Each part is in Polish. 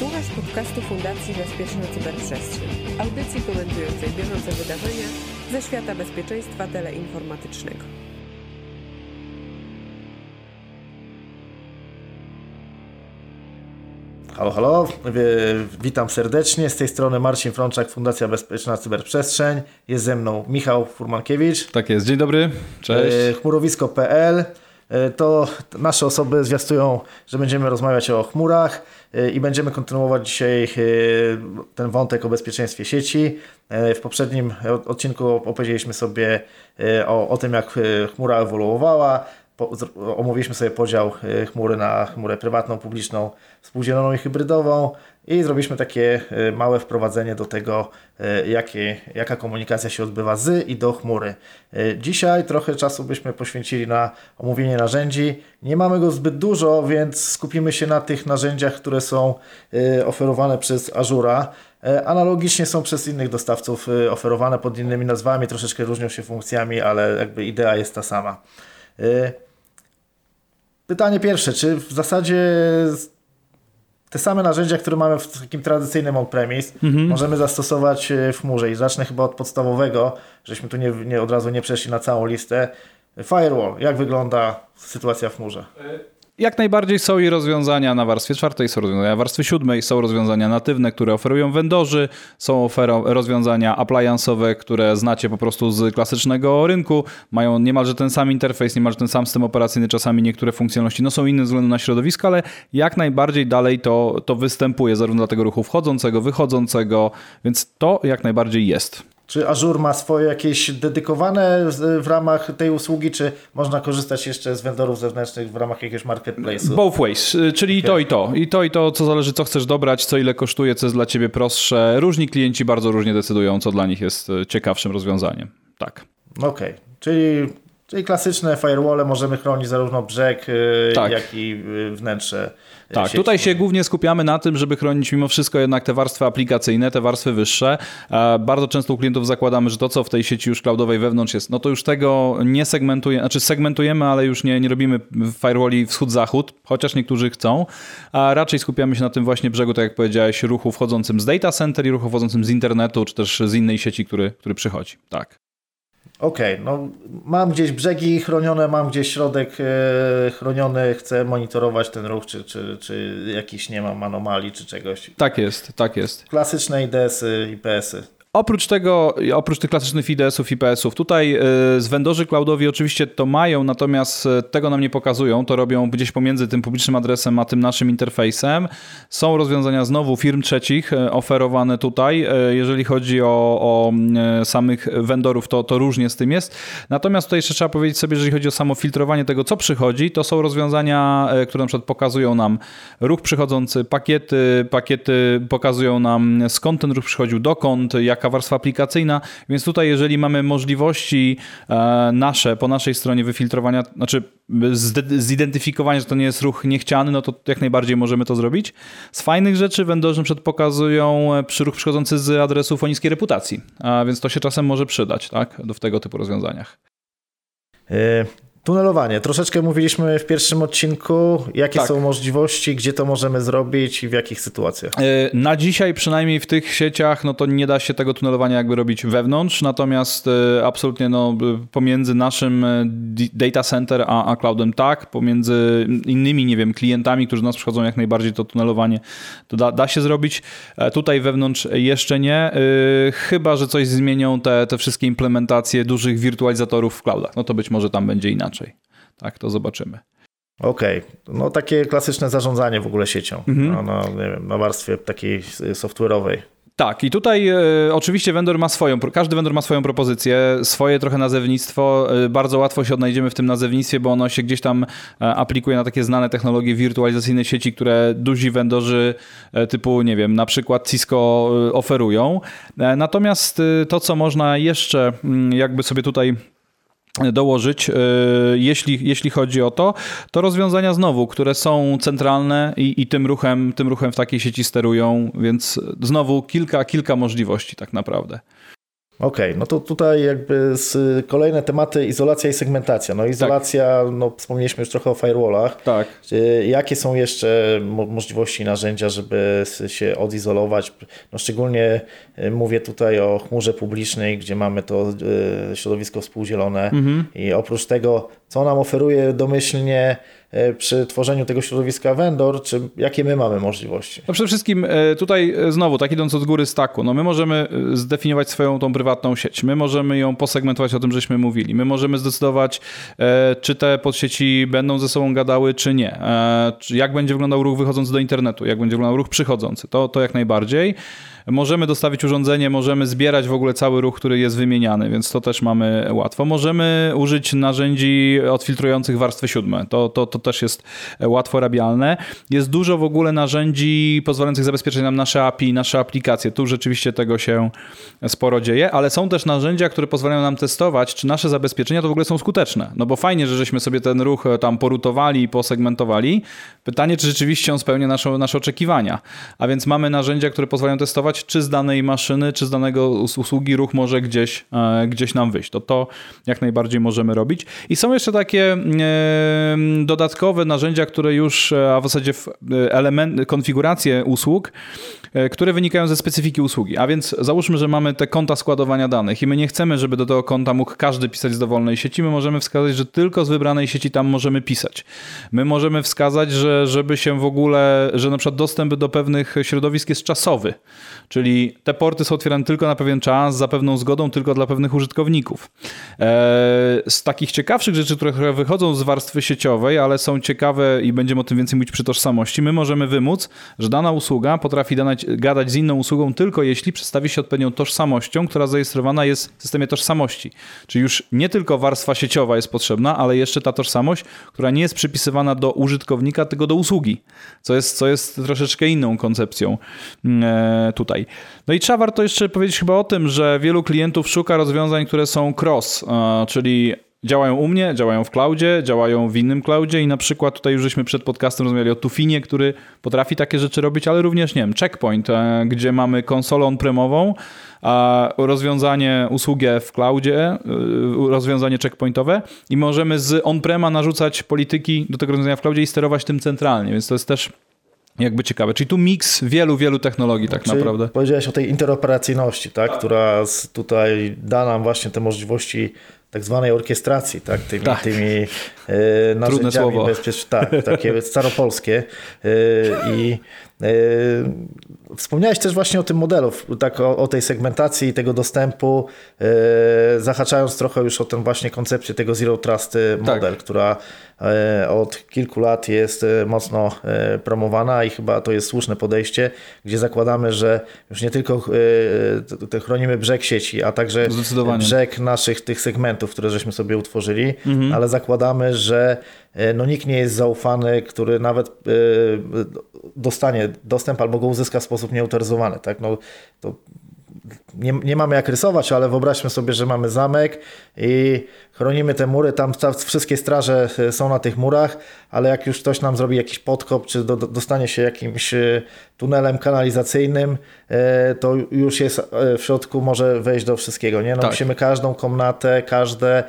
Słuchasz podcastu Fundacji Bezpieczna Cyberprzestrzeń, audycji komentującej bieżące wydarzenia ze świata bezpieczeństwa teleinformatycznego. Halo, halo, witam serdecznie. Z tej strony Marcin Frączak, Fundacja Bezpieczna Cyberprzestrzeń. Jest ze mną Michał Furmankiewicz. Tak jest, dzień dobry, cześć. E, chmurowisko.pl to nasze osoby zwiastują, że będziemy rozmawiać o chmurach e, i będziemy kontynuować dzisiaj e, ten wątek o bezpieczeństwie sieci. W poprzednim odcinku opowiedzieliśmy sobie o, o tym, jak chmura ewoluowała. Omówiliśmy sobie podział chmury na chmurę prywatną, publiczną, współdzieloną i hybrydową i zrobiliśmy takie e, małe wprowadzenie do tego, e, jakie, jaka komunikacja się odbywa z i do chmury. E, dzisiaj trochę czasu byśmy poświęcili na omówienie narzędzi. Nie mamy go zbyt dużo, więc skupimy się na tych narzędziach, które są oferowane przez Azura. Analogicznie są przez innych dostawców oferowane pod innymi nazwami, troszeczkę różnią się funkcjami, ale jakby idea jest ta sama. Pytanie pierwsze, czy w zasadzie te same narzędzia, które mamy w takim tradycyjnym on-premise, mhm. możemy zastosować e, w chmurze. I zacznę chyba od podstawowego, żeśmy tu nie, nie, od razu nie przeszli na całą listę. Firewall, jak wygląda sytuacja w chmurze? Jak najbardziej są i rozwiązania na warstwie czwartej, są rozwiązania na warstwie siódmej, są rozwiązania natywne, które oferują vendorzy, są rozwiązania appliance'owe, które znacie po prostu z klasycznego rynku, mają niemalże ten sam interfejs, niemalże ten sam system operacyjny, czasami niektóre funkcjonalności no są inne względu na środowisko, ale jak najbardziej dalej to, to występuje, zarówno dla tego ruchu wchodzącego, wychodzącego, więc to jak najbardziej jest. Czy Azure ma swoje jakieś dedykowane w ramach tej usługi, czy można korzystać jeszcze z vendorów zewnętrznych w ramach jakiegoś marketplace'u? Both ways, y, czyli okay. to i to. I to i to, co zależy, co chcesz dobrać, co ile kosztuje, co jest dla ciebie prostsze. Różni klienci bardzo różnie decydują, co dla nich jest y, ciekawszym rozwiązaniem. Tak. Okej, okay. czyli Czyli klasyczne firewall możemy chronić zarówno brzeg, y, tak. jak i wnętrze. Tak, sieci. tutaj się głównie skupiamy na tym, żeby chronić mimo wszystko jednak te warstwy aplikacyjne, te warstwy wyższe. E, bardzo często u klientów zakładamy, że to, co w tej sieci już cloudowej wewnątrz jest, no to już tego nie segmentujemy, znaczy segmentujemy, ale już nie, nie robimy firewalli wschód-zachód, chociaż niektórzy chcą, a raczej skupiamy się na tym właśnie brzegu, tak jak powiedziałeś, ruchu wchodzącym z data center i ruchu wchodzącym z internetu, czy też z innej sieci, który, który przychodzi. Tak. Okej, okay, no mam gdzieś brzegi chronione, mam gdzieś środek e, chroniony, chcę monitorować ten ruch, czy, czy, czy jakiś nie mam anomalii, czy czegoś. Tak jest, tak jest. Klasyczne IDS-y, IPS-y. Oprócz tego, oprócz tych klasycznych IDS-ów, IPS-ów, tutaj e, z vendorzy cloudowi oczywiście to mają, natomiast e, tego nam nie pokazują. To robią gdzieś pomiędzy tym publicznym adresem a tym naszym interfejsem. Są rozwiązania znowu firm trzecich e, oferowane tutaj. Jeżeli chodzi o, o samych vendorów, to, to różnie z tym jest. Natomiast tutaj jeszcze trzeba powiedzieć sobie, jeżeli chodzi o samo filtrowanie tego, co przychodzi, to są rozwiązania, które na przykład pokazują nam ruch przychodzący, pakiety, pakiety pokazują nam skąd ten ruch przychodził, dokąd, jak taka warstwa aplikacyjna, więc tutaj jeżeli mamy możliwości e, nasze, po naszej stronie wyfiltrowania, znaczy zidentyfikowania, że to nie jest ruch niechciany, no to jak najbardziej możemy to zrobić. Z fajnych rzeczy vendorzy przed pokazują e, przy ruch przychodzący z adresów o niskiej reputacji, więc to się czasem może przydać tak, w tego typu rozwiązaniach. Tunelowanie. Troszeczkę mówiliśmy w pierwszym odcinku, jakie tak. są możliwości, gdzie to możemy zrobić i w jakich sytuacjach. E, na dzisiaj, przynajmniej w tych sieciach, no to nie da się tego tunelowania jakby robić wewnątrz, natomiast e, absolutnie no, pomiędzy naszym e, data center a, a cloudem tak, pomiędzy innymi, nie wiem, klientami, którzy do nas przychodzą, jak najbardziej to tunelowanie to da, da się zrobić. Tutaj wewnątrz jeszcze nie, chyba, że coś zmienią te, te wszystkie implementacje dużych wirtualizatorów w cloudach, no to być może tam będzie inaczej inaczej. Tak, to zobaczymy. Okej, okay. no takie klasyczne zarządzanie w ogóle siecią mhm. no, no, nie wiem, na warstwie takiej software'owej. Tak, i tutaj e, oczywiście vendor ma swoją, każdy vendor ma swoją propozycję, swoje trochę nazewnictwo. E, bardzo łatwo się odnajdziemy w tym nazewnictwie, bo ono się gdzieś tam e, aplikuje na takie znane technologie wirtualizacyjne sieci, które duzi vendorzy typu, nie wiem, na przykład Cisco oferują. Natomiast to, co można jeszcze mm, jakby sobie tutaj dołożyć, e, jeśli, jeśli chodzi o to, to rozwiązania znowu, które są centralne i, i tym, ruchem, tym ruchem w takiej sieci sterują, więc znowu kilka, kilka możliwości tak naprawdę. Okej, no to tutaj jakby kolejne tematy izolacja i segmentacja. No izolacja, no wspomnieliśmy już trochę o firewallach. Tak. Y, Jakie są jeszcze mo- możliwości, narzędzia, żeby się odizolować? No szczególnie y, mówię tutaj o chmurze publicznej, gdzie mamy to y, środowisko współdzielone i oprócz tego, co nam oferuje domyślnie y, przy tworzeniu tego środowiska vendor, czy jakie my mamy możliwości? No przede wszystkim e, tutaj e, znowu, tak idąc od góry staku, no my możemy e, zdefiniować swoją tą prywatną sieć, my możemy ją posegmentować, o tym żeśmy mówili, my możemy zdecydować, e, czy te podsieci będą ze sobą gadały, czy nie, E, jak będzie wyglądał ruch wychodzący do internetu, jak będzie wyglądał ruch przychodzący, to, to jak najbardziej. Możemy dostawić urządzenie, możemy zbierać w ogóle cały ruch, który jest wymieniany, więc to też mamy łatwo. Możemy użyć narzędzi odfiltrujących warstwy siódme. To, to, to też jest łatwo rabialne. Jest dużo w ogóle narzędzi pozwalających zabezpieczyć nam nasze API, nasze aplikacje. Tu rzeczywiście tego się sporo dzieje, ale są też narzędzia, które pozwalają nam testować, czy nasze zabezpieczenia to w ogóle są skuteczne. No bo fajnie, że żeśmy sobie ten ruch e, tam porutowali i posegmentowali. Pytanie, czy rzeczywiście on spełnia nasze, nasze oczekiwania. A więc mamy narzędzia, które pozwalają testować, czy z danej maszyny, czy z danego us- usługi ruch może gdzieś, e, gdzieś nam wyjść. To to jak najbardziej możemy robić. I są jeszcze takie e, dodatkowe narzędzia, które już, e, a w zasadzie e, element, konfiguracje usług, e, które wynikają ze specyfiki usługi. A więc załóżmy, że mamy te konta składowania danych i my nie chcemy, żeby do tego konta mógł każdy pisać z dowolnej sieci. My możemy wskazać, że tylko z wybranej sieci tam możemy pisać. My możemy wskazać, że żeby się w ogóle, że na przykład dostęp do pewnych środowisk jest czasowy, czyli te porty są otwierane tylko na pewien czas, za pewną zgodą, tylko dla pewnych użytkowników. Z takich ciekawszych rzeczy, które wychodzą z warstwy sieciowej, ale są ciekawe i będziemy o tym więcej mówić przy tożsamości, my możemy wymóc, że dana usługa potrafi danać, gadać z inną usługą tylko jeśli przedstawi się odpowiednią tożsamością, która zarejestrowana jest w systemie tożsamości. Czyli już nie tylko warstwa sieciowa jest potrzebna, ale jeszcze ta tożsamość, która nie jest przypisywana do użytkownika, tylko do usługi, co jest, co jest troszeczkę inną koncepcją e, tutaj. No i trzeba warto jeszcze powiedzieć chyba o tym, że wielu klientów szuka rozwiązań, które są cross, czyli Działają u mnie, działają w cloudzie, działają w innym cloudzie i na przykład tutaj już żeśmy przed podcastem rozmawiali o Tufinie, który potrafi takie rzeczy robić, ale również, nie wiem, Checkpoint, e, gdzie mamy konsolę on-premową, a rozwiązanie usługę w cloudzie, e, rozwiązanie checkpointowe i możemy z on-prema narzucać polityki do tego rozwiązania w cloudzie i sterować tym centralnie, więc to jest też jakby ciekawe. Czyli tu miks wielu, wielu technologii tak Czyli naprawdę. Powiedziałeś o tej interoperacyjności, tak, która z, tutaj da nam właśnie te możliwości tak zwanej orkiestracji, tak, tymi, Tak. tymi e, narzędziami słowo. bezpiecz- tak, takie staropolskie e, i wspomniałeś też właśnie o tym modelu, tak o, o tej segmentacji i tego dostępu, e, zahaczając trochę już o tę właśnie koncepcję tego Zero Trust Tak. model, która e, od kilku lat jest e, mocno e, promowana i chyba to jest słuszne podejście, gdzie zakładamy, że już nie tylko chronimy brzeg sieci, a także brzeg naszych tych segmentów, które żeśmy sobie utworzyli, Mhm. ale zakładamy, że no, nikt nie jest zaufany, który nawet e, dostanie dostęp albo go uzyska w sposób nieautoryzowany. Tak? No, to nie, nie mamy jak rysować, ale wyobraźmy sobie, że mamy zamek i chronimy te mury, tam ta, wszystkie straże e, są na tych murach, ale jak już ktoś nam zrobi jakiś podkop, czy do, do, dostanie się jakimś e, tunelem kanalizacyjnym, e, to już jest w środku, może wejść do wszystkiego. Nie? No, Tak. Musimy każdą komnatę, każde,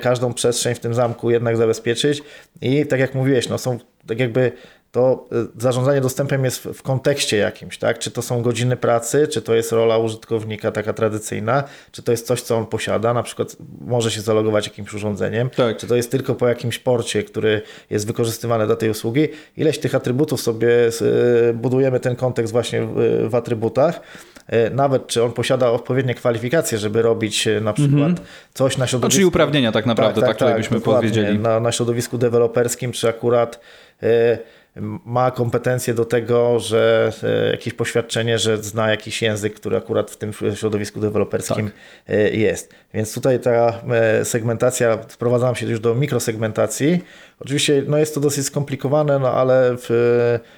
każdą przestrzeń w tym zamku jednak zabezpieczyć i tak jak mówiłeś, no są tak jakby to y, zarządzanie dostępem jest w, kontekście jakimś, tak? Czy to są godziny pracy, czy to jest rola użytkownika taka tradycyjna, czy to jest coś, co on posiada, na przykład może się zalogować jakimś urządzeniem, Tak. czy to jest tylko po jakimś porcie, który jest wykorzystywany do tej usługi. Ileś tych atrybutów sobie y, budujemy ten kontekst właśnie w, w atrybutach. Y, Nawet czy on posiada odpowiednie kwalifikacje, żeby robić na przykład coś na No, środowisku. czyli uprawnienia tak naprawdę, tak, tak, byśmy dokładnie. powiedzieli. Na, na środowisku deweloperskim, czy akurat e, ma kompetencje do tego, że e, jakieś poświadczenie, że zna jakiś język, który akurat w tym środowisku deweloperskim Tak. e, jest. Więc tutaj ta e, segmentacja, sprowadzam się już do mikrosegmentacji, Oczywiście no jest to dosyć skomplikowane, no ale w,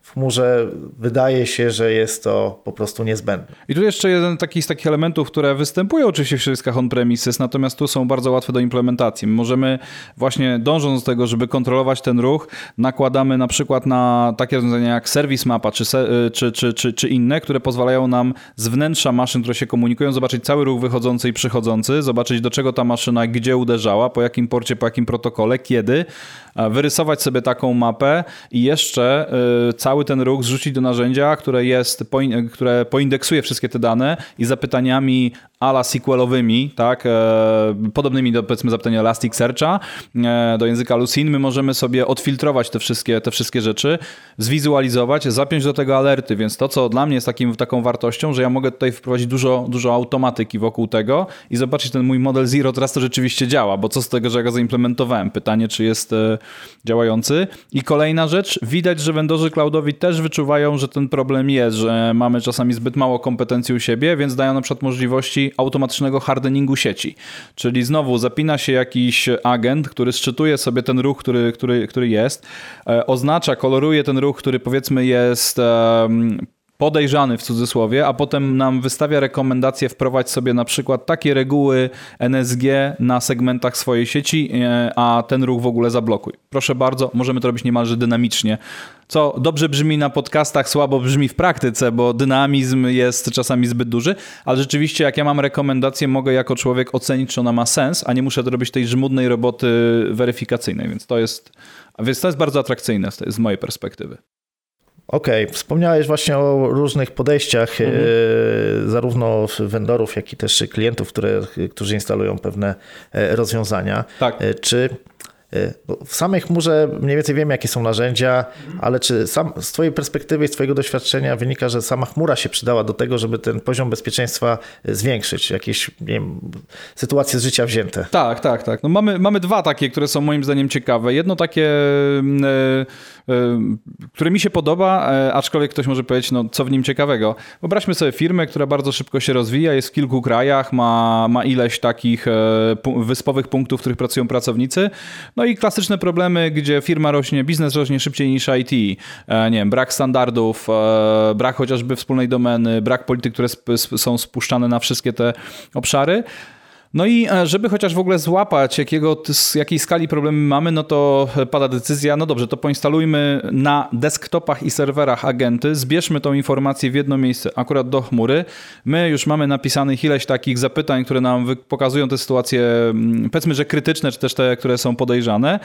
w chmurze wydaje się, że jest to po prostu niezbędne. I tu jeszcze jeden taki z takich elementów, które występują oczywiście w środowiskach on-premises, natomiast tu są bardzo łatwe do implementacji. My możemy właśnie dążąc do tego, żeby kontrolować ten ruch, nakładamy na przykład na takie rozwiązania jak Service Mapa czy, czy, czy, czy, czy inne, które pozwalają nam z wnętrza maszyn, które się komunikują, zobaczyć cały ruch wychodzący i przychodzący, zobaczyć do czego ta maszyna gdzie uderzała, po jakim porcie, po jakim protokole, kiedy, wyrysować sobie taką mapę i jeszcze y, cały ten ruch zrzucić do narzędzia, które jest, które poindeksuje wszystkie te dane i zapytaniami ala SQL-owymi, tak, e, podobnymi do powiedzmy zapytania Elasticsearcha, e, do języka Lucene, my możemy sobie odfiltrować te wszystkie, te wszystkie rzeczy, zwizualizować, zapiąć do tego alerty, więc to, co dla mnie jest takim, taką wartością, że ja mogę tutaj wprowadzić dużo, dużo automatyki wokół tego i zobaczyć ten mój model Zero, teraz to rzeczywiście działa, bo co z tego, że ja go zaimplementowałem? Pytanie, czy jest e, działający. I kolejna rzecz, widać, że vendorzy cloudowi też wyczuwają, że ten problem jest, że mamy czasami zbyt mało kompetencji u siebie, więc dają na przykład możliwości automatycznego hardeningu sieci. Czyli znowu zapina się jakiś agent, który szczytuje sobie ten ruch, który, który, który jest, e, oznacza, koloruje ten ruch, który powiedzmy jest podejrzany w cudzysłowie, a potem nam wystawia rekomendację wprowadź sobie na przykład takie reguły NSG na segmentach swojej sieci, e, a ten ruch w ogóle zablokuj. Proszę bardzo, możemy to robić niemalże dynamicznie. Co dobrze brzmi na podcastach, słabo brzmi w praktyce, bo dynamizm jest czasami zbyt duży, ale rzeczywiście jak ja mam rekomendację, mogę jako człowiek ocenić, czy ona ma sens, a nie muszę robić tej żmudnej roboty weryfikacyjnej, więc to jest, więc to jest bardzo atrakcyjne z mojej perspektywy. Okej, okay. wspomniałeś właśnie o różnych podejściach, mhm. e, zarówno vendorów, jak i też klientów, które, którzy instalują pewne e, rozwiązania. Tak. E, czy w samej chmurze mniej więcej wiemy, jakie są narzędzia, ale czy sam, z Twojej perspektywy z Twojego doświadczenia wynika, że sama chmura się przydała do tego, żeby ten poziom bezpieczeństwa zwiększyć? Jakieś nie wiem, sytuacje z życia wzięte? Tak, tak, tak. No mamy, mamy dwa takie, które są moim zdaniem ciekawe. Jedno takie. Yy które mi się podoba, e, aczkolwiek ktoś może powiedzieć, no co w nim ciekawego. Wyobraźmy sobie firmę, która bardzo szybko się rozwija, jest w kilku krajach, ma, ma ileś takich e, wyspowych punktów, w których pracują pracownicy. No i klasyczne problemy, gdzie firma rośnie, biznes rośnie szybciej niż IT. E, nie wiem, brak standardów, brak chociażby wspólnej domeny, brak polityk, które są spuszczane na wszystkie te obszary. No i e, żeby chociaż w ogóle złapać, jakiego, z jakiej skali problemy mamy, no to pada decyzja, no dobrze, to poinstalujmy na desktopach i serwerach agenty, zbierzmy tą informację w jedno miejsce, akurat do chmury. My już mamy napisanych ileś takich zapytań, które nam pokazują te sytuacje, mm, powiedzmy, że krytyczne, czy też te, które są podejrzane.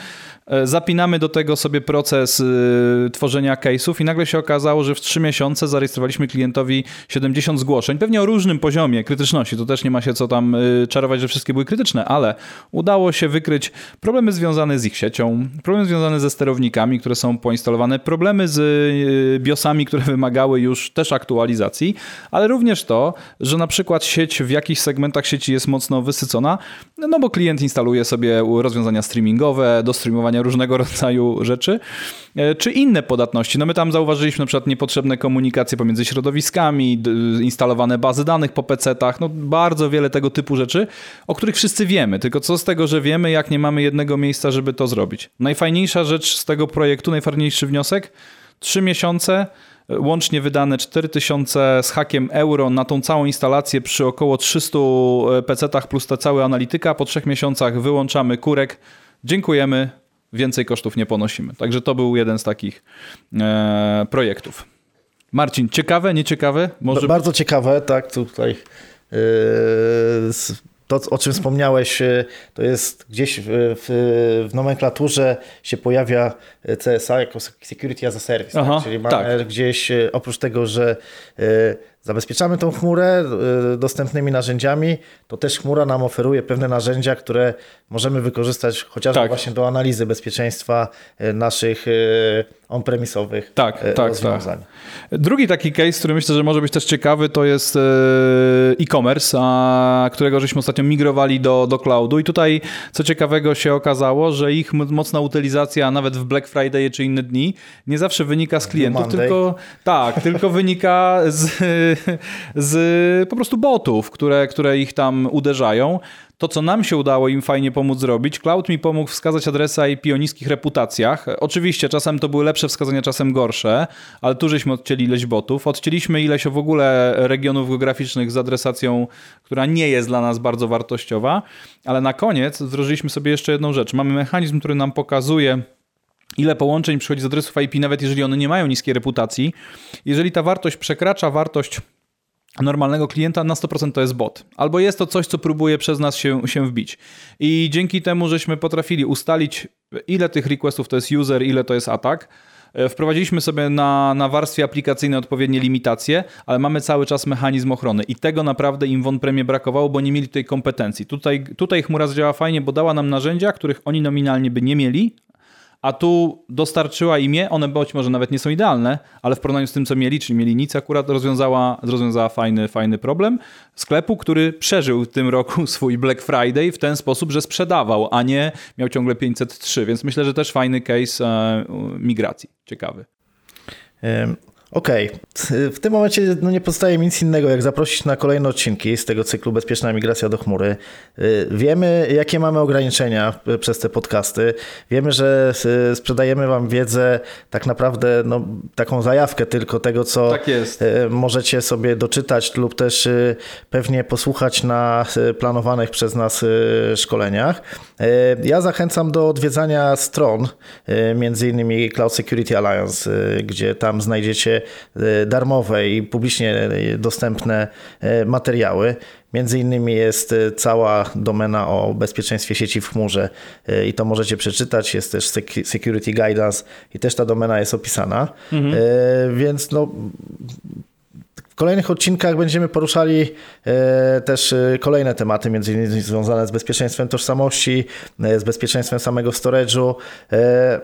E, zapinamy do tego sobie proces y, tworzenia case'ów i nagle się okazało, że w trzy miesiące zarejestrowaliśmy klientowi 70 zgłoszeń, pewnie o różnym poziomie krytyczności, to też nie ma się co tam y, czarować że wszystkie były krytyczne, ale udało się wykryć problemy związane z ich siecią, problemy związane ze sterownikami, które są poinstalowane, problemy z y, BIOSami, które wymagały już też aktualizacji, ale również to, że na przykład sieć w jakichś segmentach sieci jest mocno wysycona, no bo klient instaluje sobie rozwiązania streamingowe do streamowania różnego rodzaju rzeczy, e, czy inne podatności. No my tam zauważyliśmy na przykład niepotrzebne komunikacje pomiędzy środowiskami, instalowane bazy danych po PC-tach, no bardzo wiele tego typu rzeczy, o których wszyscy wiemy, tylko co z tego, że wiemy, jak nie mamy jednego miejsca, żeby to zrobić. Najfajniejsza rzecz z tego projektu, najfajniejszy wniosek, trzy miesiące, łącznie wydane 4000 z hakiem euro na tą całą instalację przy około 300 PC-tach plus ta cała analityka. Po trzech miesiącach wyłączamy kurek, dziękujemy, więcej kosztów nie ponosimy. Także to był jeden z takich e, projektów. Marcin, ciekawe, nieciekawe? Może... Bardzo ciekawe, tak, tutaj yy, to, o czym wspomniałeś, e, to jest gdzieś w, w, w nomenklaturze się pojawia CSA jako Security as a Service. Tak? Czyli mamy tak. gdzieś, e, oprócz tego, że e, zabezpieczamy tą chmurę dostępnymi narzędziami, to też chmura nam oferuje pewne narzędzia, które możemy wykorzystać chociażby tak. właśnie do analizy bezpieczeństwa naszych on-premisowych tak, tak, rozwiązań. Tak. Drugi taki case, który myślę, że może być też ciekawy, to jest e-commerce, którego żeśmy ostatnio migrowali do, do cloudu i tutaj co ciekawego się okazało, że ich mocna utylizacja nawet w Black Friday czy inne dni nie zawsze wynika z klientów, tylko tak, tylko wynika z z po prostu botów, które, które ich tam uderzają. To, co nam się udało im fajnie pomóc zrobić, Cloud mi pomógł wskazać adresy IP o niskich reputacjach. Oczywiście czasem to były lepsze wskazania, czasem gorsze, ale tu żeśmy odcięli ileś botów. Odcięliśmy ileś w ogóle regionów geograficznych z adresacją, która nie jest dla nas bardzo wartościowa, ale na koniec wdrożyliśmy sobie jeszcze jedną rzecz. Mamy mechanizm, który nam pokazuje, ile połączeń przychodzi z adresów IP, nawet jeżeli one nie mają niskiej reputacji. Jeżeli ta wartość przekracza wartość normalnego klienta na 100% to jest bot. Albo jest to coś, co próbuje przez nas się, się wbić. I dzięki temu, żeśmy potrafili ustalić, ile tych requestów to jest user, ile to jest atak, e, Wprowadziliśmy sobie na, na warstwie aplikacyjnej odpowiednie limitacje, ale mamy cały czas mechanizm ochrony i tego naprawdę im w on-premie brakowało, bo nie mieli tej kompetencji. Tutaj, tutaj chmura działa fajnie, bo dała nam narzędzia, których oni nominalnie by nie mieli, a tu dostarczyła im je, one być może nawet nie są idealne, ale w porównaniu z tym, co mieli, czyli mieli nic, akurat rozwiązała, rozwiązała fajny, fajny problem sklepu, który przeżył w tym roku swój Black Friday w ten sposób, że sprzedawał, a nie miał ciągle 503, więc myślę, że też fajny case e, migracji, ciekawy. Okej, okay. w tym momencie no nie pozostaje mi nic innego, jak zaprosić na kolejne odcinki z tego cyklu Bezpieczna Migracja do chmury. Y, wiemy, jakie mamy ograniczenia przez te podcasty. Wiemy, że y, sprzedajemy Wam wiedzę, tak naprawdę no, taką zajawkę tylko tego, co tak y, możecie sobie doczytać lub też pewnie posłuchać na planowanych przez nas szkoleniach. Ja zachęcam do odwiedzania stron, między innymi Cloud Security Alliance, gdzie tam znajdziecie darmowe i publicznie e, dostępne e, materiały. Między innymi jest cała domena o bezpieczeństwie sieci w chmurze i to możecie przeczytać. Jest też Security Guidance i też ta domena jest opisana. Mhm. Więc no, w kolejnych odcinkach będziemy poruszali też kolejne tematy, między innymi związane z bezpieczeństwem tożsamości, z bezpieczeństwem samego storage'u.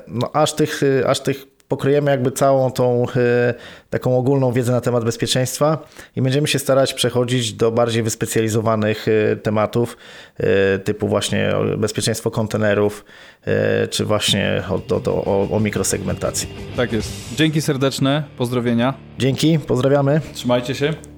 No, aż tych, aż tych pokryjemy jakby całą tą e, taką ogólną wiedzę na temat bezpieczeństwa i będziemy się starać przechodzić do bardziej wyspecjalizowanych e, tematów e, typu właśnie bezpieczeństwo kontenerów czy właśnie o, o, o, o mikrosegmentacji. Tak jest. Dzięki serdeczne, pozdrowienia. Dzięki, pozdrawiamy. Trzymajcie się.